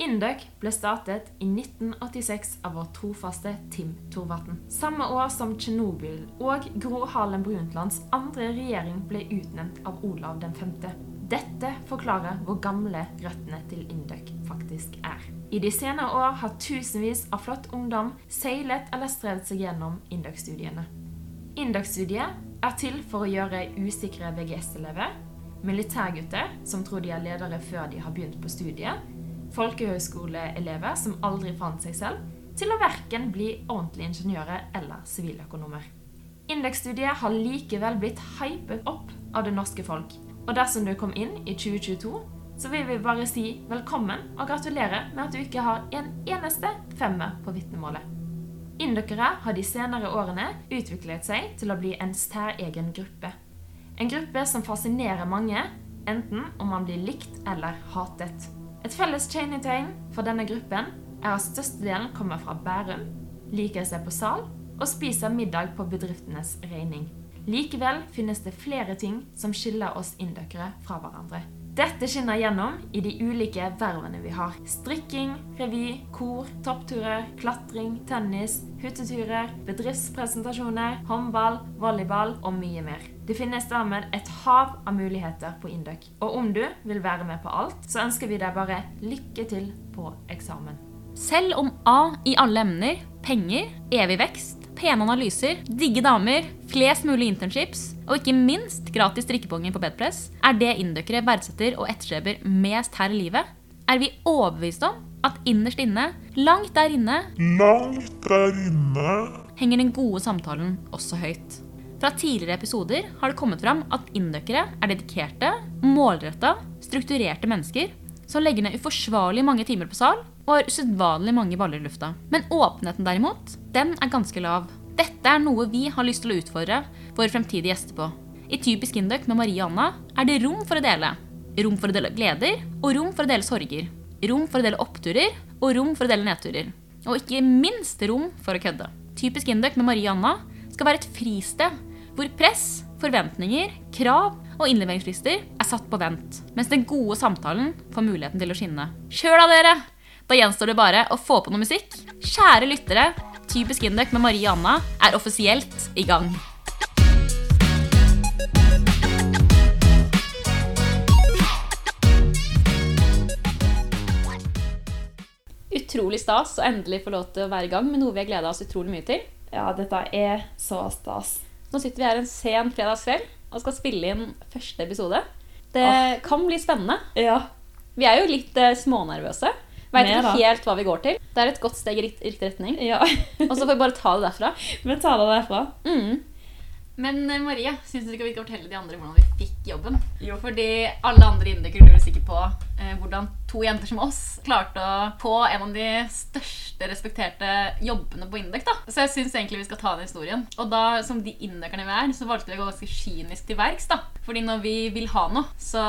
Induc ble startet i 1986 av vår trofaste Tim Thorvatn. Samme år som Tsjernobyl og Gro Harlem Brundtlands andre regjering ble utnevnt av Olav 5. Dette forklarer hvor gamle røttene til Induc faktisk er. I de senere år har tusenvis av flott ungdom seilet eller strevd seg gjennom Induc-studiene. Induc-studiet er til for å gjøre usikre VGS-elever, militærgutter som tror de er ledere før de har begynt på studiet, folkehøyskoleelever som aldri fant seg selv, til å verken bli ordentlige ingeniører eller siviløkonomer. Indeksstudiet har likevel blitt hypet opp av det norske folk. Og dersom du kom inn i 2022, så vil vi bare si velkommen og gratulere med at du ikke har en eneste femmer på vitnemålet. Indokere har de senere årene utviklet seg til å bli en særegen gruppe. En gruppe som fascinerer mange, enten om man blir likt eller hatet. Et felles kjennetegn for denne gruppen er at størstedelen kommer fra Bærum, liker seg på sal og spiser middag på bedriftenes regning. Likevel finnes det flere ting som skiller oss indøkere fra hverandre. Dette skinner gjennom i de ulike vervene vi har. Strikking, revy, kor, toppturer, klatring, tennis, hytteturer, bedriftspresentasjoner, håndball, volleyball og mye mer. Det finnes dermed et hav av muligheter på Induc. Og om du vil være med på alt, så ønsker vi deg bare lykke til på eksamen. Selv om A i alle emner, penger, evig vekst, pene analyser, digge damer, flest mulig internships og ikke minst gratis drikkeponger på bedpress. Er det indøkere verdsetter og etterstreber mest her i livet, er vi overbevist om at innerst inne, langt der inne, Langt der inne. henger den gode samtalen også høyt. Fra tidligere episoder har det kommet fram at indøkere er dedikerte, målretta, strukturerte mennesker som legger ned uforsvarlig mange timer på sal har usedvanlig mange baller i lufta. Men åpenheten derimot, den er ganske lav. Dette er noe vi har lyst til å utfordre våre fremtidige gjester på. I Typisk Induc med Marie og Anna er det rom for å dele. Rom for å dele gleder, og rom for å dele sorger. Rom for å dele oppturer, og rom for å dele nedturer. Og ikke minst rom for å kødde. Typisk Induc med Marie og Anna skal være et fristed hvor press, forventninger, krav og innleveringsfrister er satt på vent, mens den gode samtalen får muligheten til å skinne. Kjør da, dere! Da gjenstår det bare å få på noe musikk. Kjære lyttere, Typisk Induc med Marie og Anna er offisielt i gang. Utrolig stas å endelig få lov til å være i gang med noe vi har gleda oss utrolig mye til. Ja, dette er så stas. Nå sitter vi her en sen fredagskveld og skal spille inn første episode. Det kan bli spennende. Ja. Vi er jo litt eh, smånervøse. Veit ikke helt hva vi går til. Det er et godt steg i rikt- riktig retning. ja. Og så får vi bare ta det derfra. Vi tar det derfra. Mm. Men Maria, Marie, syns du ikke vi skal fortelle de andre hvordan vi fikk jobben? Jo, fordi alle andre indikere lurer sikkert på eh, hvordan to jenter som oss klarte å få en av de største respekterte jobbene på Indek. da. Så jeg syns egentlig vi skal ta den historien. Og da, som de indekerne vi er, så valgte vi å gå ganske kynisk til verks. da. Fordi når vi vil ha noe, så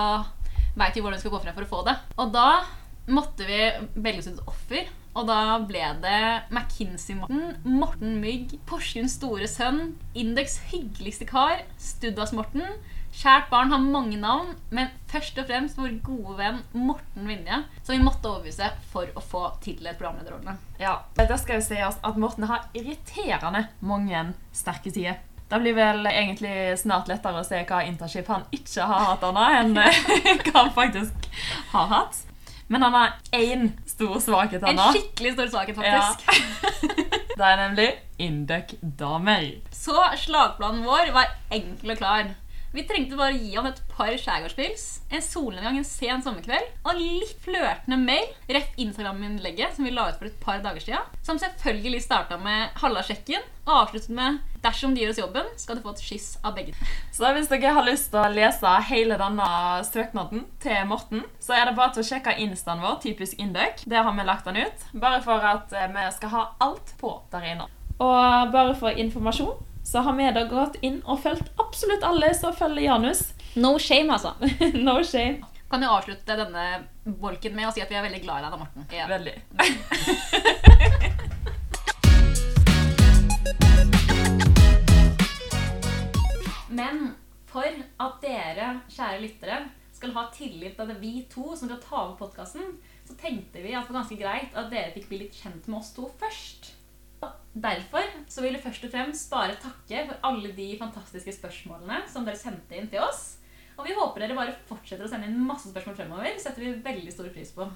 veit vi hvordan vi skal gå frem for å få det. Og da måtte vi velge ut et offer. Og da ble det McKinsey-Morten, Morten Mygg, Porsgrunns store sønn, Indeks hyggeligste kar, Studdas-Morten. Kjært barn har mange navn, men først og fremst vår gode venn Morten Vinje, som vi måtte overbevise for å få tildelt programlederrollene. Ja, da skal jo sies at Morten har irriterende mange sterke sider. Det blir vel egentlig snart lettere å se hva internship han ikke har hatt annet enn hva han faktisk har hatt. Men han har én stor svakhet, han har. En skikkelig stor svakhet, faktisk. Det er nemlig Induc-damer. Så slagplanen vår var enkel og klar. Vi trengte bare å gi han et par skjærgårdspils, en solnedgang en sen sommerkveld og litt flørtende mail, rett Instagram-innlegget som vi la ut for et par dager siden, som selvfølgelig starta med halla-sjekken og avsluttet med 'dersom de gjør oss jobben, skal du få et skyss av begge'. Så hvis dere har lyst til å lese hele denne søknaden til Morten, så er det bare til å sjekke instaen vår, typisk Induc. Der har vi lagt den ut, bare for at eh, vi skal ha alt på der inne. Og bare for informasjon, så har vi da gått inn og fulgt absolutt alle som følger Janus. No shame, altså. no shame. Kan jo avslutte denne bolken med å si at vi er veldig glad i deg, da, Morten. Ja. Veldig. Men for at dere, kjære lyttere, skal ha tillit til at det er vi to som skal ta over podkasten, så så tenkte vi at det var ganske greit at dere fikk bli litt kjent med oss to først. Derfor så vil vi først og fremst bare takke for alle de fantastiske spørsmålene som dere sendte inn til oss. Og vi håper dere bare fortsetter å sende inn masse spørsmål fremover. Setter vi veldig stor pris på.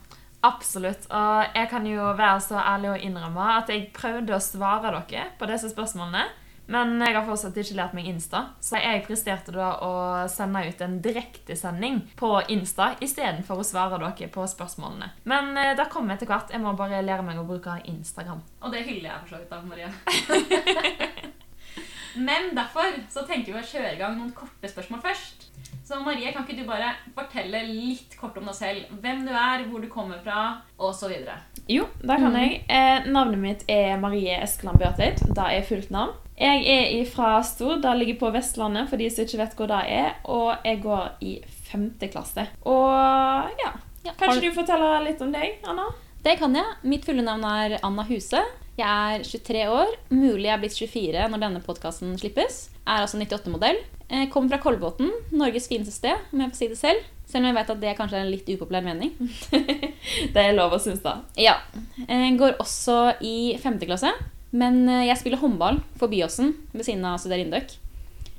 Absolutt. Og jeg kan jo være så ærlig å innrømme at jeg prøvde å svare dere på disse spørsmålene. Men jeg har fortsatt ikke lært meg Insta, så jeg presterte da å sende ut en direktesending på Insta istedenfor å svare dere på spørsmålene. Men da det jeg etter hvert. Jeg må bare lære meg å bruke Instagram. Og det hyller jeg for så vidt av, Maria. Men derfor så tenker vi å kjøre i gang noen korte spørsmål først. Så Marie, kan ikke du bare fortelle litt kort om deg selv? Hvem du er, hvor du kommer fra, osv. Jo, det kan jeg. Eh, navnet mitt er Marie Eskeland Bjørtveit. Det er fullt navn. Jeg er fra Stord. Det ligger på Vestlandet, for de som ikke vet hvor det er. Og jeg går i femte klasse. Og ja, Ja, Kanskje du forteller litt om deg, Anna? Det kan jeg. Mitt fulle navn er Anna Huse. Jeg er 23 år. Mulig jeg er blitt 24 når denne podkasten slippes. Er altså 98-modell. Eh, Kommer fra Kolbotn, Norges fineste sted, om jeg får si det selv. Selv om jeg vet at det kanskje er en litt upopulær mening. Det er lov å synes da. Ja. Eh, Går også i femte klasse. Men eh, jeg spiller håndball for Byåsen ved siden av Studer Indøk. Induc.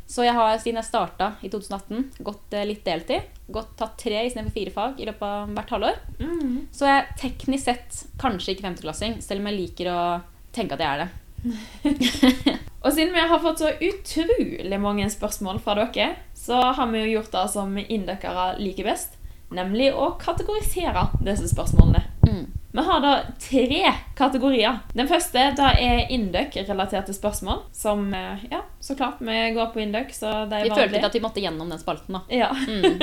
Så jeg har siden jeg starta i 2018 gått eh, litt deltid. Gått tatt tre istedenfor fire fag i løpet av hvert halvår. Så jeg er teknisk sett kanskje ikke femteklassing, selv om jeg liker å tenke at jeg er det. Og siden vi har fått så utrolig mange spørsmål fra dere, så har vi jo gjort det som inndøkkere liker best, nemlig å kategorisere disse spørsmålene. Mm. Vi har da tre kategorier. Den første da er Induc-relaterte spørsmål, som eh, ja, så klart, vi går på Induc, så det er Vi følte ikke at vi måtte gjennom den spalten. da. Ja. Mm.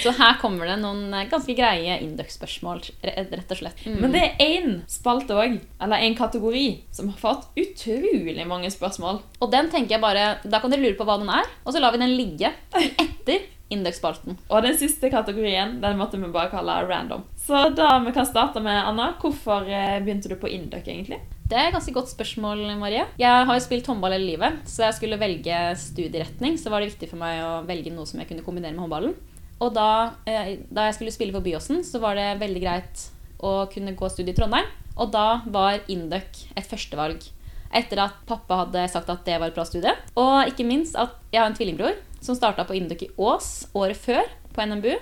Så her kommer det noen eh, ganske greie Induc-spørsmål, rett og slett. Mm. Men det er én spalte òg, eller en kategori, som har fått utrolig mange spørsmål. Og den tenker jeg bare, Da kan dere lure på hva den er, og så lar vi den ligge etter Induc-spalten. Og den siste kategorien den måtte vi bare kalle random. Så da vi kan starte med Anna. Hvorfor eh, begynte du på Induc, egentlig? Det er et ganske godt spørsmål, Marie. Jeg har jo spilt håndball hele livet, så jeg skulle velge studieretning. Så var det viktig for meg å velge noe som jeg kunne kombinere med håndballen. Og da, eh, da jeg skulle spille for Byåsen, så var det veldig greit å kunne gå studie i Trondheim. Og da var Induc et førstevalg. Etter at pappa hadde sagt at det var et bra studie. Og ikke minst at jeg har en tvillingbror som starta på Induc i Ås året før, på NMBU.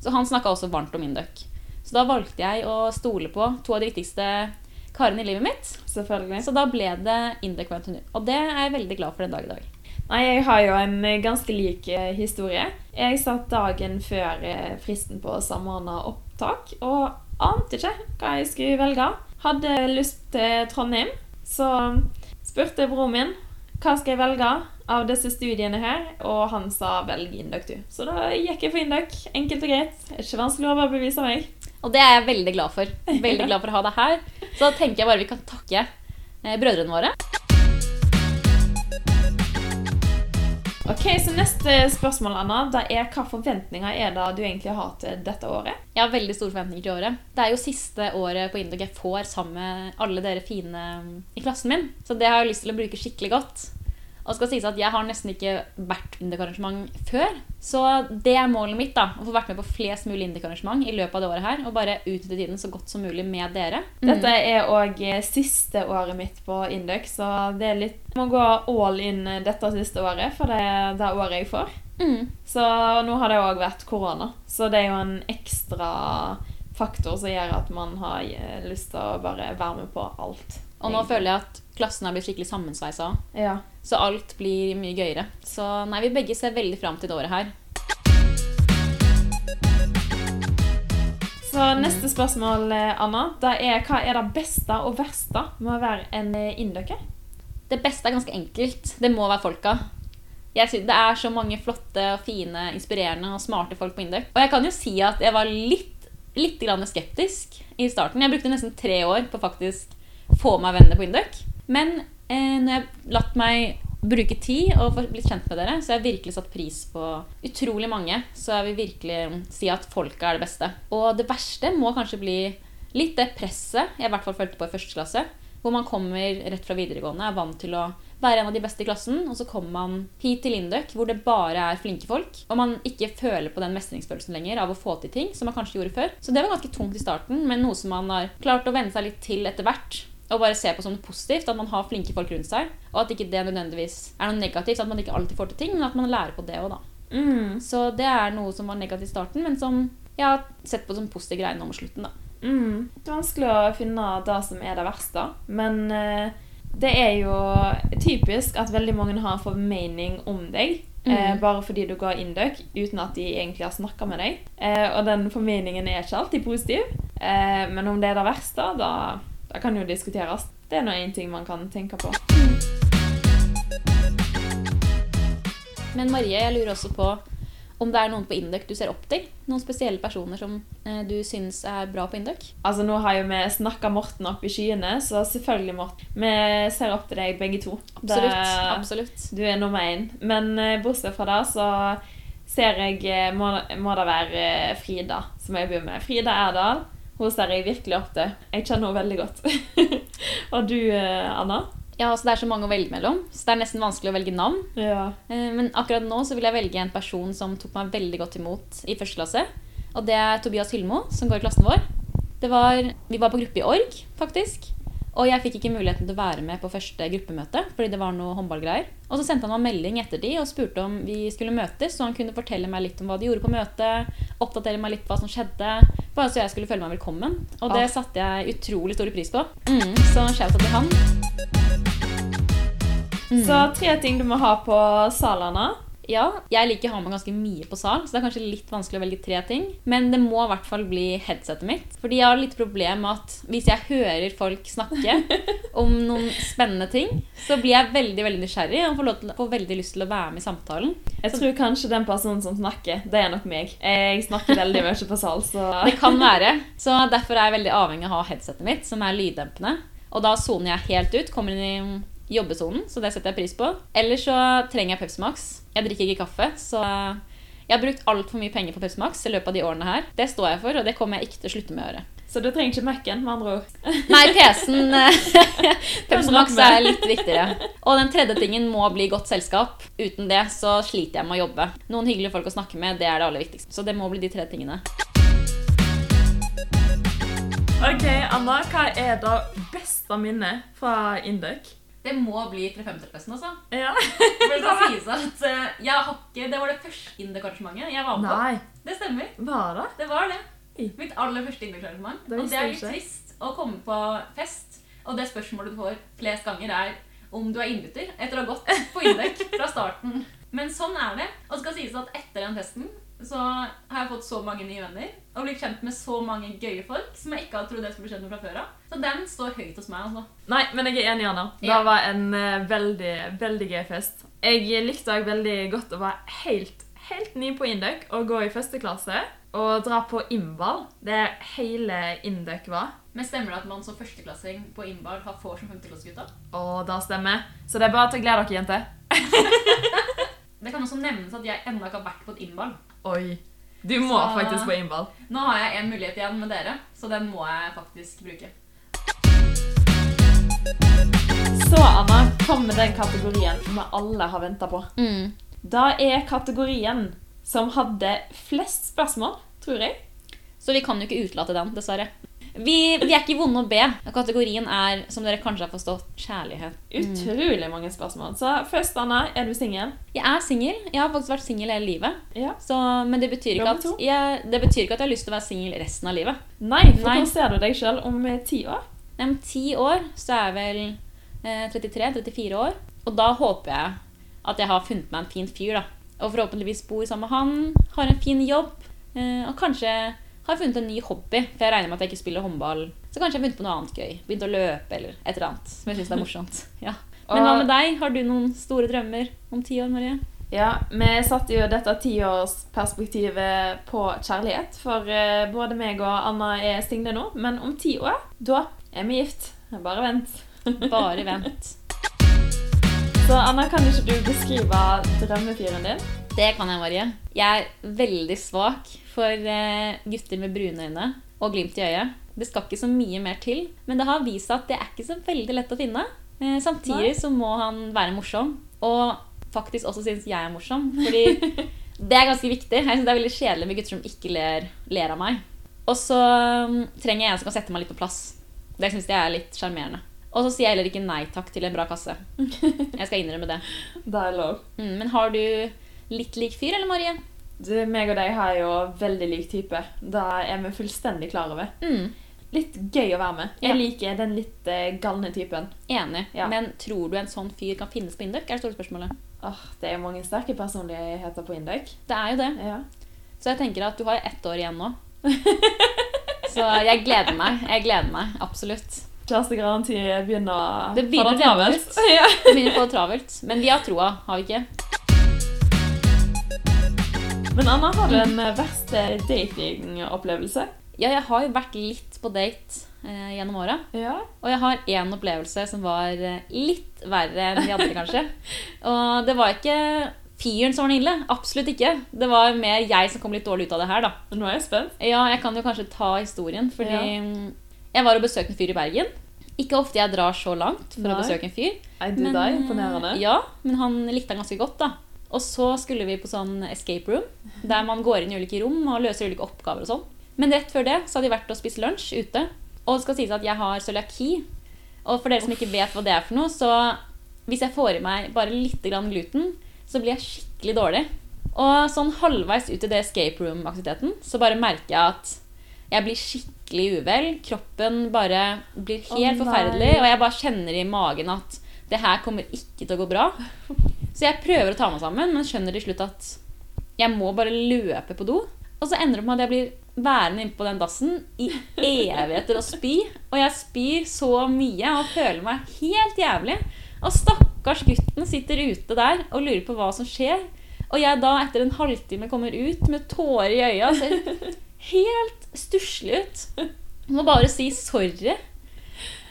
Så han snakka også varmt om Induc. Så da valgte jeg å stole på to av de viktigste karene i livet mitt. Selvfølgelig. Så da ble det Induc NTNU. Og det er jeg veldig glad for den dag i dag. Nei, Jeg har jo en eh, ganske lik eh, historie. Jeg satt dagen før eh, fristen på samordna opptak og ante ikke hva jeg skulle velge. Hadde lyst til Trondheim, så spurte broren min hva skal jeg velge av disse studiene her, og han sa velg Induc, du. Så da gikk jeg for Induc. Enkelt og greit. Ikke vanskelig å overbevise meg. Og det er jeg veldig glad for. Veldig glad for å ha deg her. Så da tenker jeg bare vi kan takke eh, brødrene våre. Ok, så Neste spørsmål Anna, det er hva forventninger er det du egentlig har til dette året? Jeg har veldig store forventninger til året. Det er jo siste året på Indok jeg får sammen med alle dere fine mm, i klassen min. Så det har jeg lyst til å bruke skikkelig godt. Og skal sies at jeg har nesten ikke vært indikarrangement før. Så det er målet mitt. da, Å få vært med på flest mulig indikarrangement i løpet av det året her. Og bare utnytte tiden så godt som mulig med dere. Dette er òg siste året mitt på Induc, så det er litt Jeg må gå all in dette siste året, for det er det året jeg får. Mm. Så nå har det òg vært korona, så det er jo en ekstra faktor som gjør at man har eh, lyst til å bare være med på alt. Og nå føler jeg at klassen har blitt skikkelig sammensveisa. Ja. Så alt blir mye gøyere. Så nei, vi begge ser veldig fram til det året her. Så neste spørsmål, eh, Anna, det er hva er det beste og verste med å være en eh. Det beste er ganske enkelt. Det må være folka. Jeg synes Det er så mange flotte, og fine, inspirerende og smarte folk på Indøk. Og jeg kan jo si at jeg var litt, litt grann skeptisk i starten. Jeg brukte nesten tre år på faktisk få meg venner på Induc. Men eh, når jeg har latt meg bruke tid og blitt kjent med dere, så har jeg virkelig satt pris på utrolig mange. Så jeg vil virkelig si at folka er det beste. Og det verste må kanskje bli litt det presset jeg i hvert fall følte på i første klasse. Hvor man kommer rett fra videregående, er vant til å være en av de beste i klassen, og så kommer man hit til Induc, hvor det bare er flinke folk, og man ikke føler på den mestringsfølelsen lenger av å få til ting, som man kanskje gjorde før. Så det var ganske tungt i starten, men noe som man har klart å venne seg litt til etter hvert. Og bare se på som noe positivt at man har flinke folk rundt seg. Og at ikke det nødvendigvis er noe negativt, at man ikke alltid får til ting, men at man lærer på det òg, da. Mm. Så det er noe som var negativt i starten, men som jeg har sett på som positiv greie nå mot slutten, da. Mm. Det er vanskelig å finne det som er det verste, men eh, det er jo typisk at veldig mange har en formening om deg. Eh, Mhm. bare fordi du går Induc uten at de egentlig har snakka med deg. Eh, og den formeningen er ikke alltid positiv. Eh, men om det er det verste, da, da kan jo diskuteres. Det er nå én ting man kan tenke på. Men Marie, jeg lurer også på om det er noen på Induc du ser opp til? Noen spesielle personer som eh, du syns er bra på Induc? Altså Nå har jo vi snakka Morten opp i skyene, så selvfølgelig, Morten. Vi ser opp til deg begge to. Absolutt. Det- absolutt. Du er nummer én. Men eh, bortsett fra det, så ser jeg eh, Må, må det være eh, Frida som jeg bor med. Frida Erdal. Hun ser jeg virkelig opp til. Jeg kjenner henne veldig godt. Og du, eh, Anna? Ja, altså Det er så mange å velge mellom, så det er nesten vanskelig å velge navn. Ja. Eh, Men akkurat nå så vil jeg velge en person som tok meg veldig godt imot i første klasse. Og det er Tobias Hylmo, som går i klassen vår. Det var, vi var på gruppe i org, faktisk. Og jeg fikk ikke muligheten til å være med på første gruppemøte fordi det var noe håndballgreier. Og så sendte han meg melding etter de og spurte om vi skulle møtes, så han kunne fortelle meg litt om hva de gjorde på møtet, oppdatere meg litt på hva som skjedde, bare så jeg skulle føle meg velkommen. Og det Ah. satte jeg utrolig stor pris på. Mm, så shout out til han. Mm. Så tre ting du må ha på salene. Ja, jeg liker å ha med ganske mye på sal, så det er kanskje litt vanskelig å velge tre ting. Men det må i hvert fall bli headsetet mitt. Fordi jeg har litt problem med at hvis jeg hører folk snakke om noen spennende ting, så blir jeg veldig veldig nysgjerrig og får, til, får veldig lyst til å være med i samtalen. Jeg tror kanskje den personen som snakker, det er nok meg. Jeg snakker veldig mye på sal, så Det kan være. Så derfor er jeg veldig avhengig av å ha headsetet mitt, som er lyddempende. Og da soner jeg helt ut. Kommer inn i jobbesonen, så det setter jeg pris på. Eller så trenger jeg Pepsi Max. Jeg drikker ikke kaffe, så jeg har brukt altfor mye penger på Pepsi Max i løpet av de årene her. Det står jeg for, og det kommer jeg ikke til å slutte med å gjøre. Så du trenger ikke Mac-en, med andre ord. Nei, PC-en eh, Pepsi Max er litt viktigere. Og den tredje tingen må bli godt selskap. Uten det så sliter jeg med å jobbe. Noen hyggelige folk å snakke med, det er det aller viktigste. Så det må bli de tre tingene. Ok, Anna, hva er det beste minnet fra Induc? Det må bli 350-festen, altså. Ja. For det skal sies at eh, jeg har ikke, Det var det første Indie-arrangementet jeg var med på. Nei, Det stemmer. var det? Det var det. Oi. Mitt aller første Indie-arrangement. Det Og visste det er jeg litt ikke. trist å komme på fest, og det spørsmålet du får flest ganger, er om du er innbytter etter å ha gått på indek fra starten. Men sånn er det. Og det skal sies at etter den festen så har jeg fått så mange nye venner og blitt kjent med så mange gøye folk som jeg ikke hadde trodd jeg skulle bli kjent med fra før av. Så den står høyt hos meg. altså. Nei, men jeg er enig, Anna. Det Ja. var en uh, veldig, veldig gøy fest. Jeg likte også veldig godt å være helt, helt ny på Induc og gå i første klasse og dra på innball. Det hele Induc var. Men stemmer det at man som førsteklassing på Imbal har får som femteklassegutta? Og det stemmer. Så det er bare til å glede dere, jenter. Det kan også nevnes at jeg ennå ikke har vært på et innball. Oi. Du må Så- faktisk på innball. Nå har jeg en mulighet igjen med dere, så den må jeg faktisk bruke. Så, Anna, kom med den kategorien vi alle har venta på. Da er kategorien som hadde flest spørsmål, tror jeg. Så vi kan jo ikke utelate den, dessverre. Vi, vi er ikke vonde å be. Kategorien er, som dere kanskje har forstått, kjærlighet. Utrolig mange spørsmål. Så først, Anna, er du singel? Jeg er singel. Jeg har faktisk vært singel hele livet. Ja. Så, men det betyr, ikke at jeg, det betyr ikke at jeg har lyst til å være singel resten av livet. Nei, for Nei. hvordan ser du deg sjøl om eh, ti år? Om ti år så er jeg vel eh, 33-34 år. Og da håper jeg at jeg har funnet meg en fin fyr. da. Og forhåpentligvis bor sammen med han, har en fin jobb. Eh, og kanskje har funnet en ny hobby. For jeg regner med at jeg ikke spiller håndball. Så kanskje jeg har funnet på noe annet gøy. Begynt å løpe eller et eller annet. Som jeg synes er morsomt. Ja. Men hva med deg? Har du noen store drømmer om ti år, Marie? Ja, vi satte jo dette tiårsperspektivet på kjærlighet. For eh, både meg og Anna er single nå. Men om ti år, da er vi gift. Bare vent. Bare vent. Så Anna, kan ikke du beskrive drømmefyren din? Det kan jeg, Marie. Jeg er veldig svak for eh, gutter med brune øyne og glimt i øyet. Det skal ikke så mye mer til, men det har vist seg at det er ikke så veldig lett å finne. Eh, samtidig så må han være morsom, og faktisk også synes jeg er morsom. Fordi det er ganske viktig. Jeg synes Det er veldig kjedelig med gutter som ikke ler, ler av meg. Og så mm, trenger jeg en som kan sette meg litt på plass. Det syns jeg er litt sjarmerende. Og så sier jeg heller ikke nei takk til en bra kasse. Jeg skal innrømme det. Det er lov. Mm, men har du litt lik fyr, eller Marie? Du, meg og deg har jo veldig lik type. Det er vi fullstendig klar over. Mm, Litt gøy å være med. Jeg Ja. liker den litt eh, galne typen. enig. Ja. Men tror du en sånn fyr kan finnes på Induc? Er det store spørsmålet. Åh, det er mange sterke personligheter på Induc. Det er jo det. Ja. Så jeg tenker at du har ett år igjen nå. Så jeg gleder meg. Jeg gleder meg. Absolutt. Kjærestegaranti begynner å få det travelt. Det begynner å få det travelt. Men vi har troa, har vi ikke? Men Anna, har du en eh, verste datingopplevelse? Ja, jeg har jo vært litt på date eh, gjennom åra. Ja. Og jeg har én opplevelse som var eh, litt verre enn de andre, kanskje. Og det var ikke fyren som var den ille. Absolutt ikke. Det var mer jeg som kom litt dårlig ut av det her, da. Nå er jeg spent. Ja, jeg kan jo kanskje ta historien, fordi Ja. mm, jeg var og besøkte en fyr i Bergen. Ikke ofte jeg drar så langt for Nei. å besøke en fyr. Nei, du, det er imponerende. Ja, men han likte han ganske godt, da. Og så skulle vi på sånn escape room, der man går inn i ulike rom og løser ulike oppgaver og sånn. Men rett før det så hadde de vært og spist lunsj ute. Og det skal sies at jeg har cøliaki. Og for dere som ikke vet hva det er for noe, så hvis jeg får i meg bare litt gluten, så blir jeg skikkelig dårlig. Og sånn halvveis ut i det escape room-aktiviteten, så bare merker jeg at jeg blir skikkelig uvel. Kroppen bare blir helt oh, forferdelig, og jeg bare kjenner i magen at det her kommer ikke til å gå bra. Så jeg prøver å ta meg sammen, men skjønner til slutt at jeg må bare løpe på do. Og så ender det med at jeg blir værende inne på den dassen i evigheter og spy. Og jeg spyr så mye og føler meg helt jævlig. Og stakkars gutten sitter ute der og lurer på hva som skjer. Og jeg da etter en halvtime kommer ut med tårer i øya og ser helt stusslig ut. Jeg Må bare si sorry.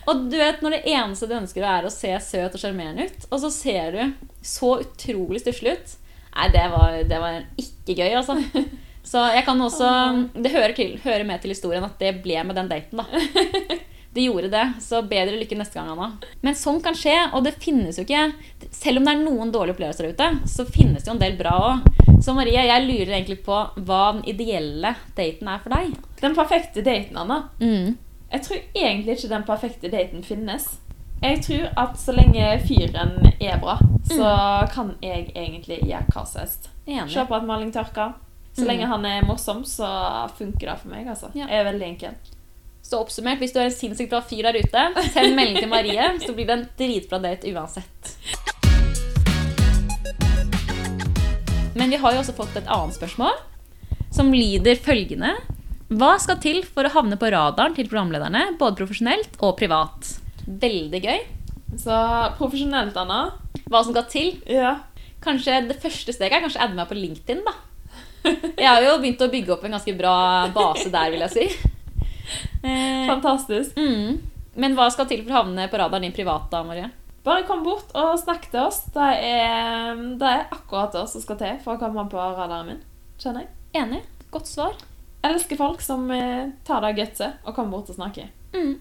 Og du vet, når det eneste du ønsker er å se søt og sjarmerende ut, og så ser du så utrolig stusslig ut Nei, det var, det var ikke gøy, altså. Så jeg kan også Det hører, til, hører med til historien at det ble med den daten, da. Det gjorde det, så bedre lykke neste gang, Anna. Men sånn kan skje, og det finnes jo ikke Selv om det er noen dårlige opplevelser der ute, så finnes det jo en del bra òg. Så Marie, jeg lurer egentlig på hva den ideelle daten er for deg. Den perfekte daten, Anna. Mm. Jeg tror egentlig ikke den perfekte daten finnes. Jeg tror at så lenge fyren er bra, så kan jeg egentlig gjøre hva som helst. Se på at maling tørker. Så Mm. lenge han er morsom, så funker det for meg. altså. Ja. Jeg er veldig enkel. Så oppsummert, hvis du er en sinnssykt bra fyr der ute, send melding til Marie, så blir det en dritbra date uansett. Men vi har jo også fått et annet spørsmål, som lyder følgende. Hva skal til for å havne på radaren til programlederne, både profesjonelt og privat? Veldig gøy. Så profesjonelt, Anna. Hva som skal til? Ja. Kanskje det første steget er kanskje adde meg på LinkedIn, da. Jeg har jo begynt å bygge opp en ganske bra base der, vil jeg si. Eh, Fantastisk. mm. Men hva skal til for å havne på radaren din privat, da, Marie? Bare kom bort og snakk til oss. Det er, det er akkurat det som skal til for å komme på radaren min. Kjenner jeg. Enig. Godt svar. Elsker folk som eh, tar det gutset og kommer bort og snakker. Mm.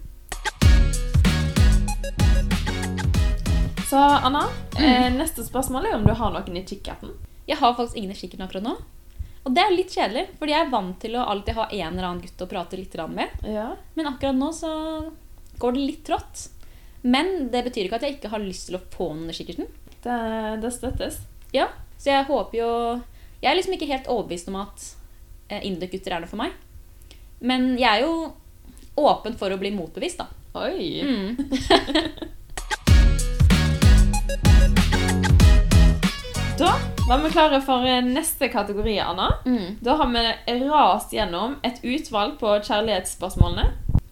Så Anna, eh, neste spørsmål er om du har noen i kikkerten. Jeg har faktisk ingen i kikkerten akkurat nå. Og det er litt kjedelig, fordi jeg er vant til å alltid ha en eller annen gutt å prate litt med. Ja. Men akkurat nå så går det litt trått. Men det betyr ikke at jeg ikke har lyst til å få noen i kikkerten. Det, det støttes. Ja, Så jeg håper jo Jeg er liksom ikke helt overbevist om at eh, er noe for meg. Men jeg er jo åpen for å bli motbevist, da. Oi. Mm. Da var vi klare for eh, neste kategori, Anna. Mm. Da har vi rast gjennom et utvalg på kjærlighetsspørsmålene.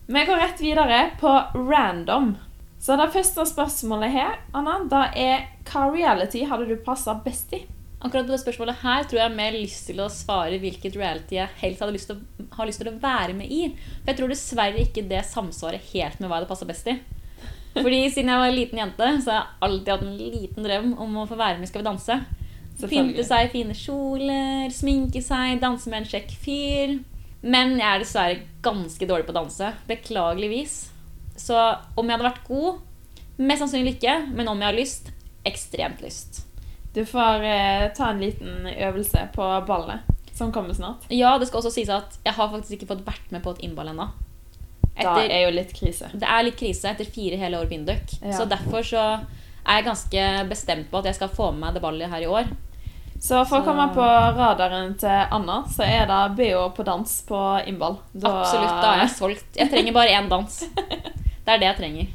Vi går rett videre på random. Så det første spørsmålet her, Anna, da er hva reality hadde du passa best i? Akkurat på det spørsmålet her tror jeg jeg har mer lyst til å svare hvilket reality jeg helst hadde lyst til å, har lyst til å være med i. For jeg tror dessverre ikke det samsvarer helt med hva jeg hadde passa best i. Fordi siden jeg var en liten jente, så har jeg alltid hatt en liten drøm om å få være med i Skal vi danse. Pynte seg i fine kjoler, sminke seg, danse med en kjekk fyr. Men jeg er dessverre ganske dårlig på å danse. Beklageligvis. Så om jeg hadde vært god Mest sannsynlig ikke. Men om jeg har lyst ekstremt lyst. Du får eh, ta en liten øvelse på ballet, som kommer snart. Ja, det skal også sies at jeg har faktisk ikke fått vært med på et innball ennå. Da er jo litt krise. Det er litt krise etter fire hele år på Induc. Ja. Så derfor så er jeg ganske bestemt på at jeg skal få med meg det ballet her i år. Så for å komme på radaren til Anna, så er det BH på dans på innball. Da- Absolutt, da er jeg solgt. Jeg trenger bare én dans. Det er det jeg trenger.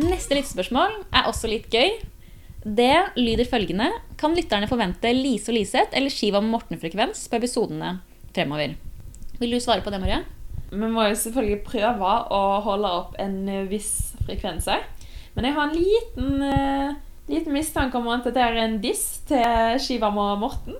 Neste lyttespørsmål er også litt gøy. Det lyder følgende Kan lytterne forvente Lise og Liseth eller Shiva med Morten-frekvens på episodene fremover? Vil du svare på det, Marie? Vi må jo selvfølgelig prøve å holde opp en viss frekvens her. Men jeg har en liten, uh, liten mistanke om at dette er en diss til Shivam og Morten.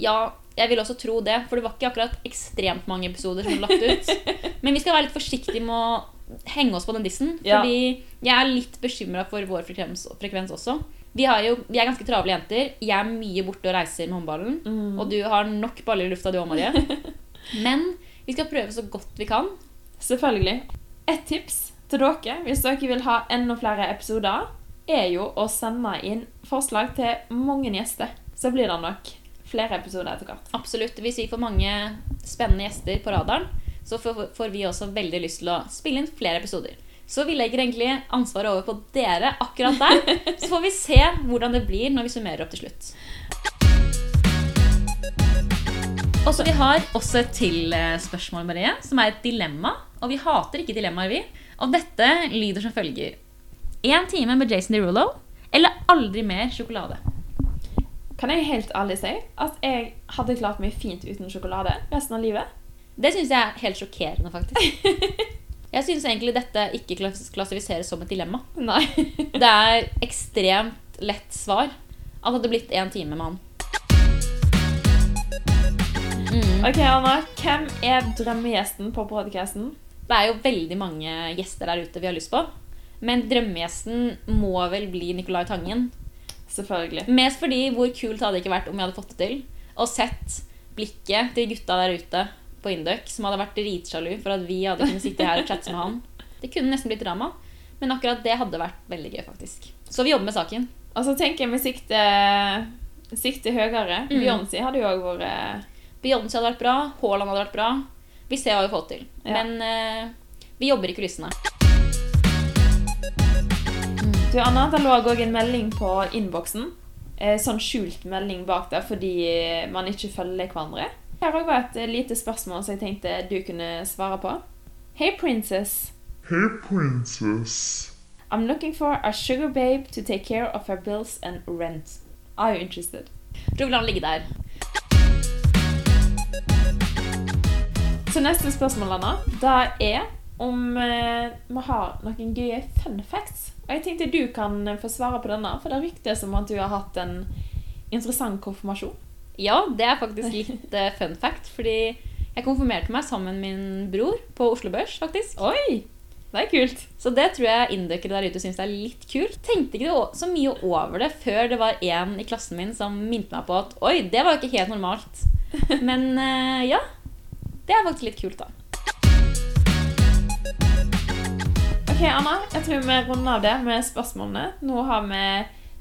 Ja, jeg vil også tro det, for det var ikke akkurat ekstremt mange episoder som ble lagt ut. Men vi skal være litt forsiktige med å henge oss på den dissen, Ja. fordi jeg er litt bekymra for vår frekvens, frekvens også. Vi, har jo, vi er ganske travle jenter. Jeg er mye borte og reiser med håndballen. Mm. Og du har nok baller i lufta, du òg, Marie. Men vi skal prøve så godt vi kan. Selvfølgelig. Et tips til dere, hvis dere vil ha enda flere episoder, er jo å sende inn forslag til mange gjester. Så blir det nok flere episoder etter hvert. Absolutt. Hvis vi får mange spennende gjester på radaren, så får, vi også veldig lyst til å spille inn flere episoder. Så vi legger egentlig ansvaret over på dere akkurat der. Så får vi se hvordan det blir når vi summerer opp til slutt. Og så Vi har også et til eh, spørsmål, Marie, som er et dilemma. Og vi hater ikke dilemmaer, vi. Og dette lyder som følger. Én time med Jason Derulo eller aldri mer sjokolade? Kan jeg helt ærlig si at jeg hadde klart meg fint uten sjokolade resten av livet? Det syns jeg er helt sjokkerende, faktisk. Jeg syns egentlig dette ikke klassifiseres som et dilemma. Nei. Det er ekstremt lett svar. At det hadde blitt én time med han. Mm. Ok, Anna. Hvem er drømmegjesten på podcasten? Det er jo veldig mange gjester der ute vi har lyst på. Men drømmegjesten må vel bli Nicolai Tangen. Selvfølgelig. Mest fordi hvor kult hadde det ikke vært om vi hadde fått det til. Og sett blikket til gutta der ute på Induc som hadde vært dritsjalu for at vi hadde kunnet sitte her og chatte med han. Det kunne nesten blitt drama. Men akkurat det hadde vært veldig gøy, faktisk. Så vi jobber med saken. Og så tenker jeg med sikte, sikte høyere. Mm. Beyoncé hadde jo òg vært Beyoncé hadde vært bra, Haaland hadde vært bra. Vi ser hva vi får til. Ja. Men uh, vi jobber i kulissene. Du, Anna, det lå òg en melding på innboksen. Eh, sånn skjult melding bak der fordi man ikke følger hverandre. Her òg var et lite spørsmål som jeg tenkte du kunne svare på. Hey, princess. Hey, princess. I'm looking for a sugar babe to take care of her bills and rent. Are you interested? Tror vi lar den ligge der. Så neste spørsmål, Anna, da er om eh, vi har noen gøye fun facts. Og jeg tenkte du kan eh, få svare på denne, for det ryktes som at du har hatt en interessant konfirmasjon. Ja, det er faktisk litt eh, fun fact, fordi jeg konfirmerte meg sammen med min bror på Oslo Børs, faktisk. Oi! Det er kult. Så det tror jeg inndøkere der ute syns er litt kult. Tenkte ikke så mye over det før det var en i klassen min som minte meg på at oi, det var ikke helt normalt. Men eh, ja. Det er faktisk litt kult, da. Ok, Anna, jeg tror vi runder av det med spørsmålene. Nå har vi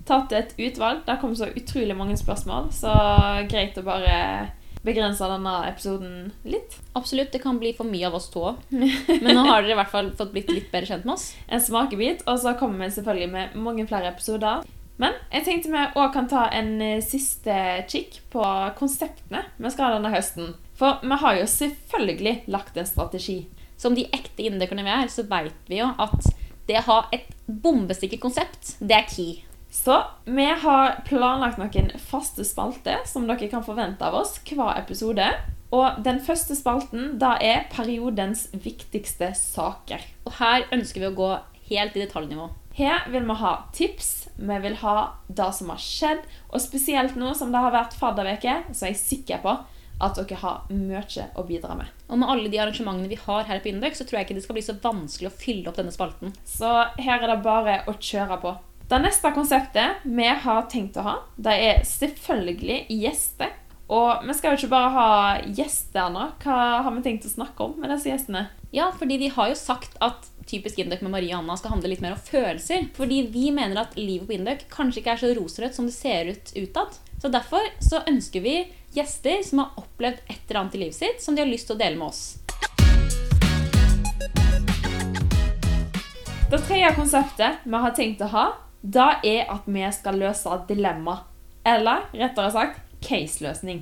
tatt et utvalg. Det kom så utrolig mange spørsmål, så greit å bare begrense denne episoden litt. Absolutt, det kan bli for mye av oss to òg. Men nå har dere i hvert fall fått blitt litt bedre kjent med oss. En smakebit, og så kommer vi selvfølgelig med mange flere episoder. Men jeg tenkte vi òg kan ta en eh, siste kikk på konseptene vi skal ha denne høsten. For vi har jo selvfølgelig lagt en strategi. Som de ekte inndøkerne vi er, så veit vi jo at det å ha et bombesikkert konsept, det er key. Så vi har planlagt noen faste spalter som dere kan forvente av oss hver episode. Og den første spalten da er periodens viktigste saker. Og her ønsker vi å gå helt i detaljnivå. Her vil vi ha tips, vi vil ha det som har skjedd, og spesielt nå som det har vært fadderveke, så er jeg sikker på at dere har mye å bidra med. Og med alle de arrangementene vi har her på Indøk, så tror jeg ikke det skal bli så vanskelig å fylle opp denne spalten. Så her er det bare å kjøre på. Det neste konseptet vi har tenkt å ha, det er selvfølgelig gjester. Og vi skal jo ikke bare ha gjester nå. Hva har vi tenkt å snakke om med disse gjestene? Ja, fordi vi har jo sagt at typisk Indøk med Marie og Anna skal handle litt mer om følelser. Fordi vi mener at livet på Indøk kanskje ikke er så rosenrødt som det ser ut utad. Så derfor så ønsker vi gjester som har opplevd et eller annet i livet sitt som de har lyst til å dele med oss. Det tredje konseptet vi har tenkt å ha, da er at vi skal løse dilemma. Eller rettere sagt caseløsning.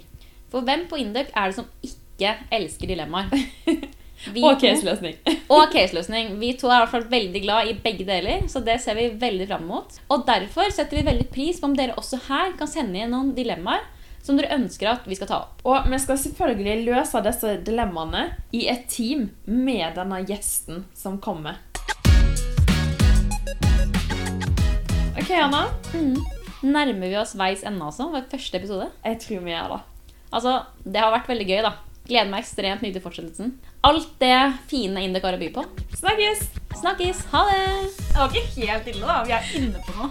For hvem på Indøk er det som ikke elsker dilemmaer? Vi Og caseløsning. Og caseløsning. Vi to er i hvert fall veldig glad i begge deler, så det ser vi veldig fram mot. Og derfor setter vi veldig pris på om dere også her kan sende inn noen dilemmaer som dere ønsker at vi skal ta opp. Og vi skal selvfølgelig løse disse dilemmaene i et team med denne gjesten som kommer. Ok, Anna. Nærmer vi oss veis ende, altså? ved første episode. Jeg tror vi gjør det. Altså, det har vært veldig gøy, da. Gleder meg ekstremt mye til fortsettelsen. Alt det fine Indøk har å by på. Snakkes! Snakkes! Ha det! Det var ikke helt ille, da. Vi er inne på noe.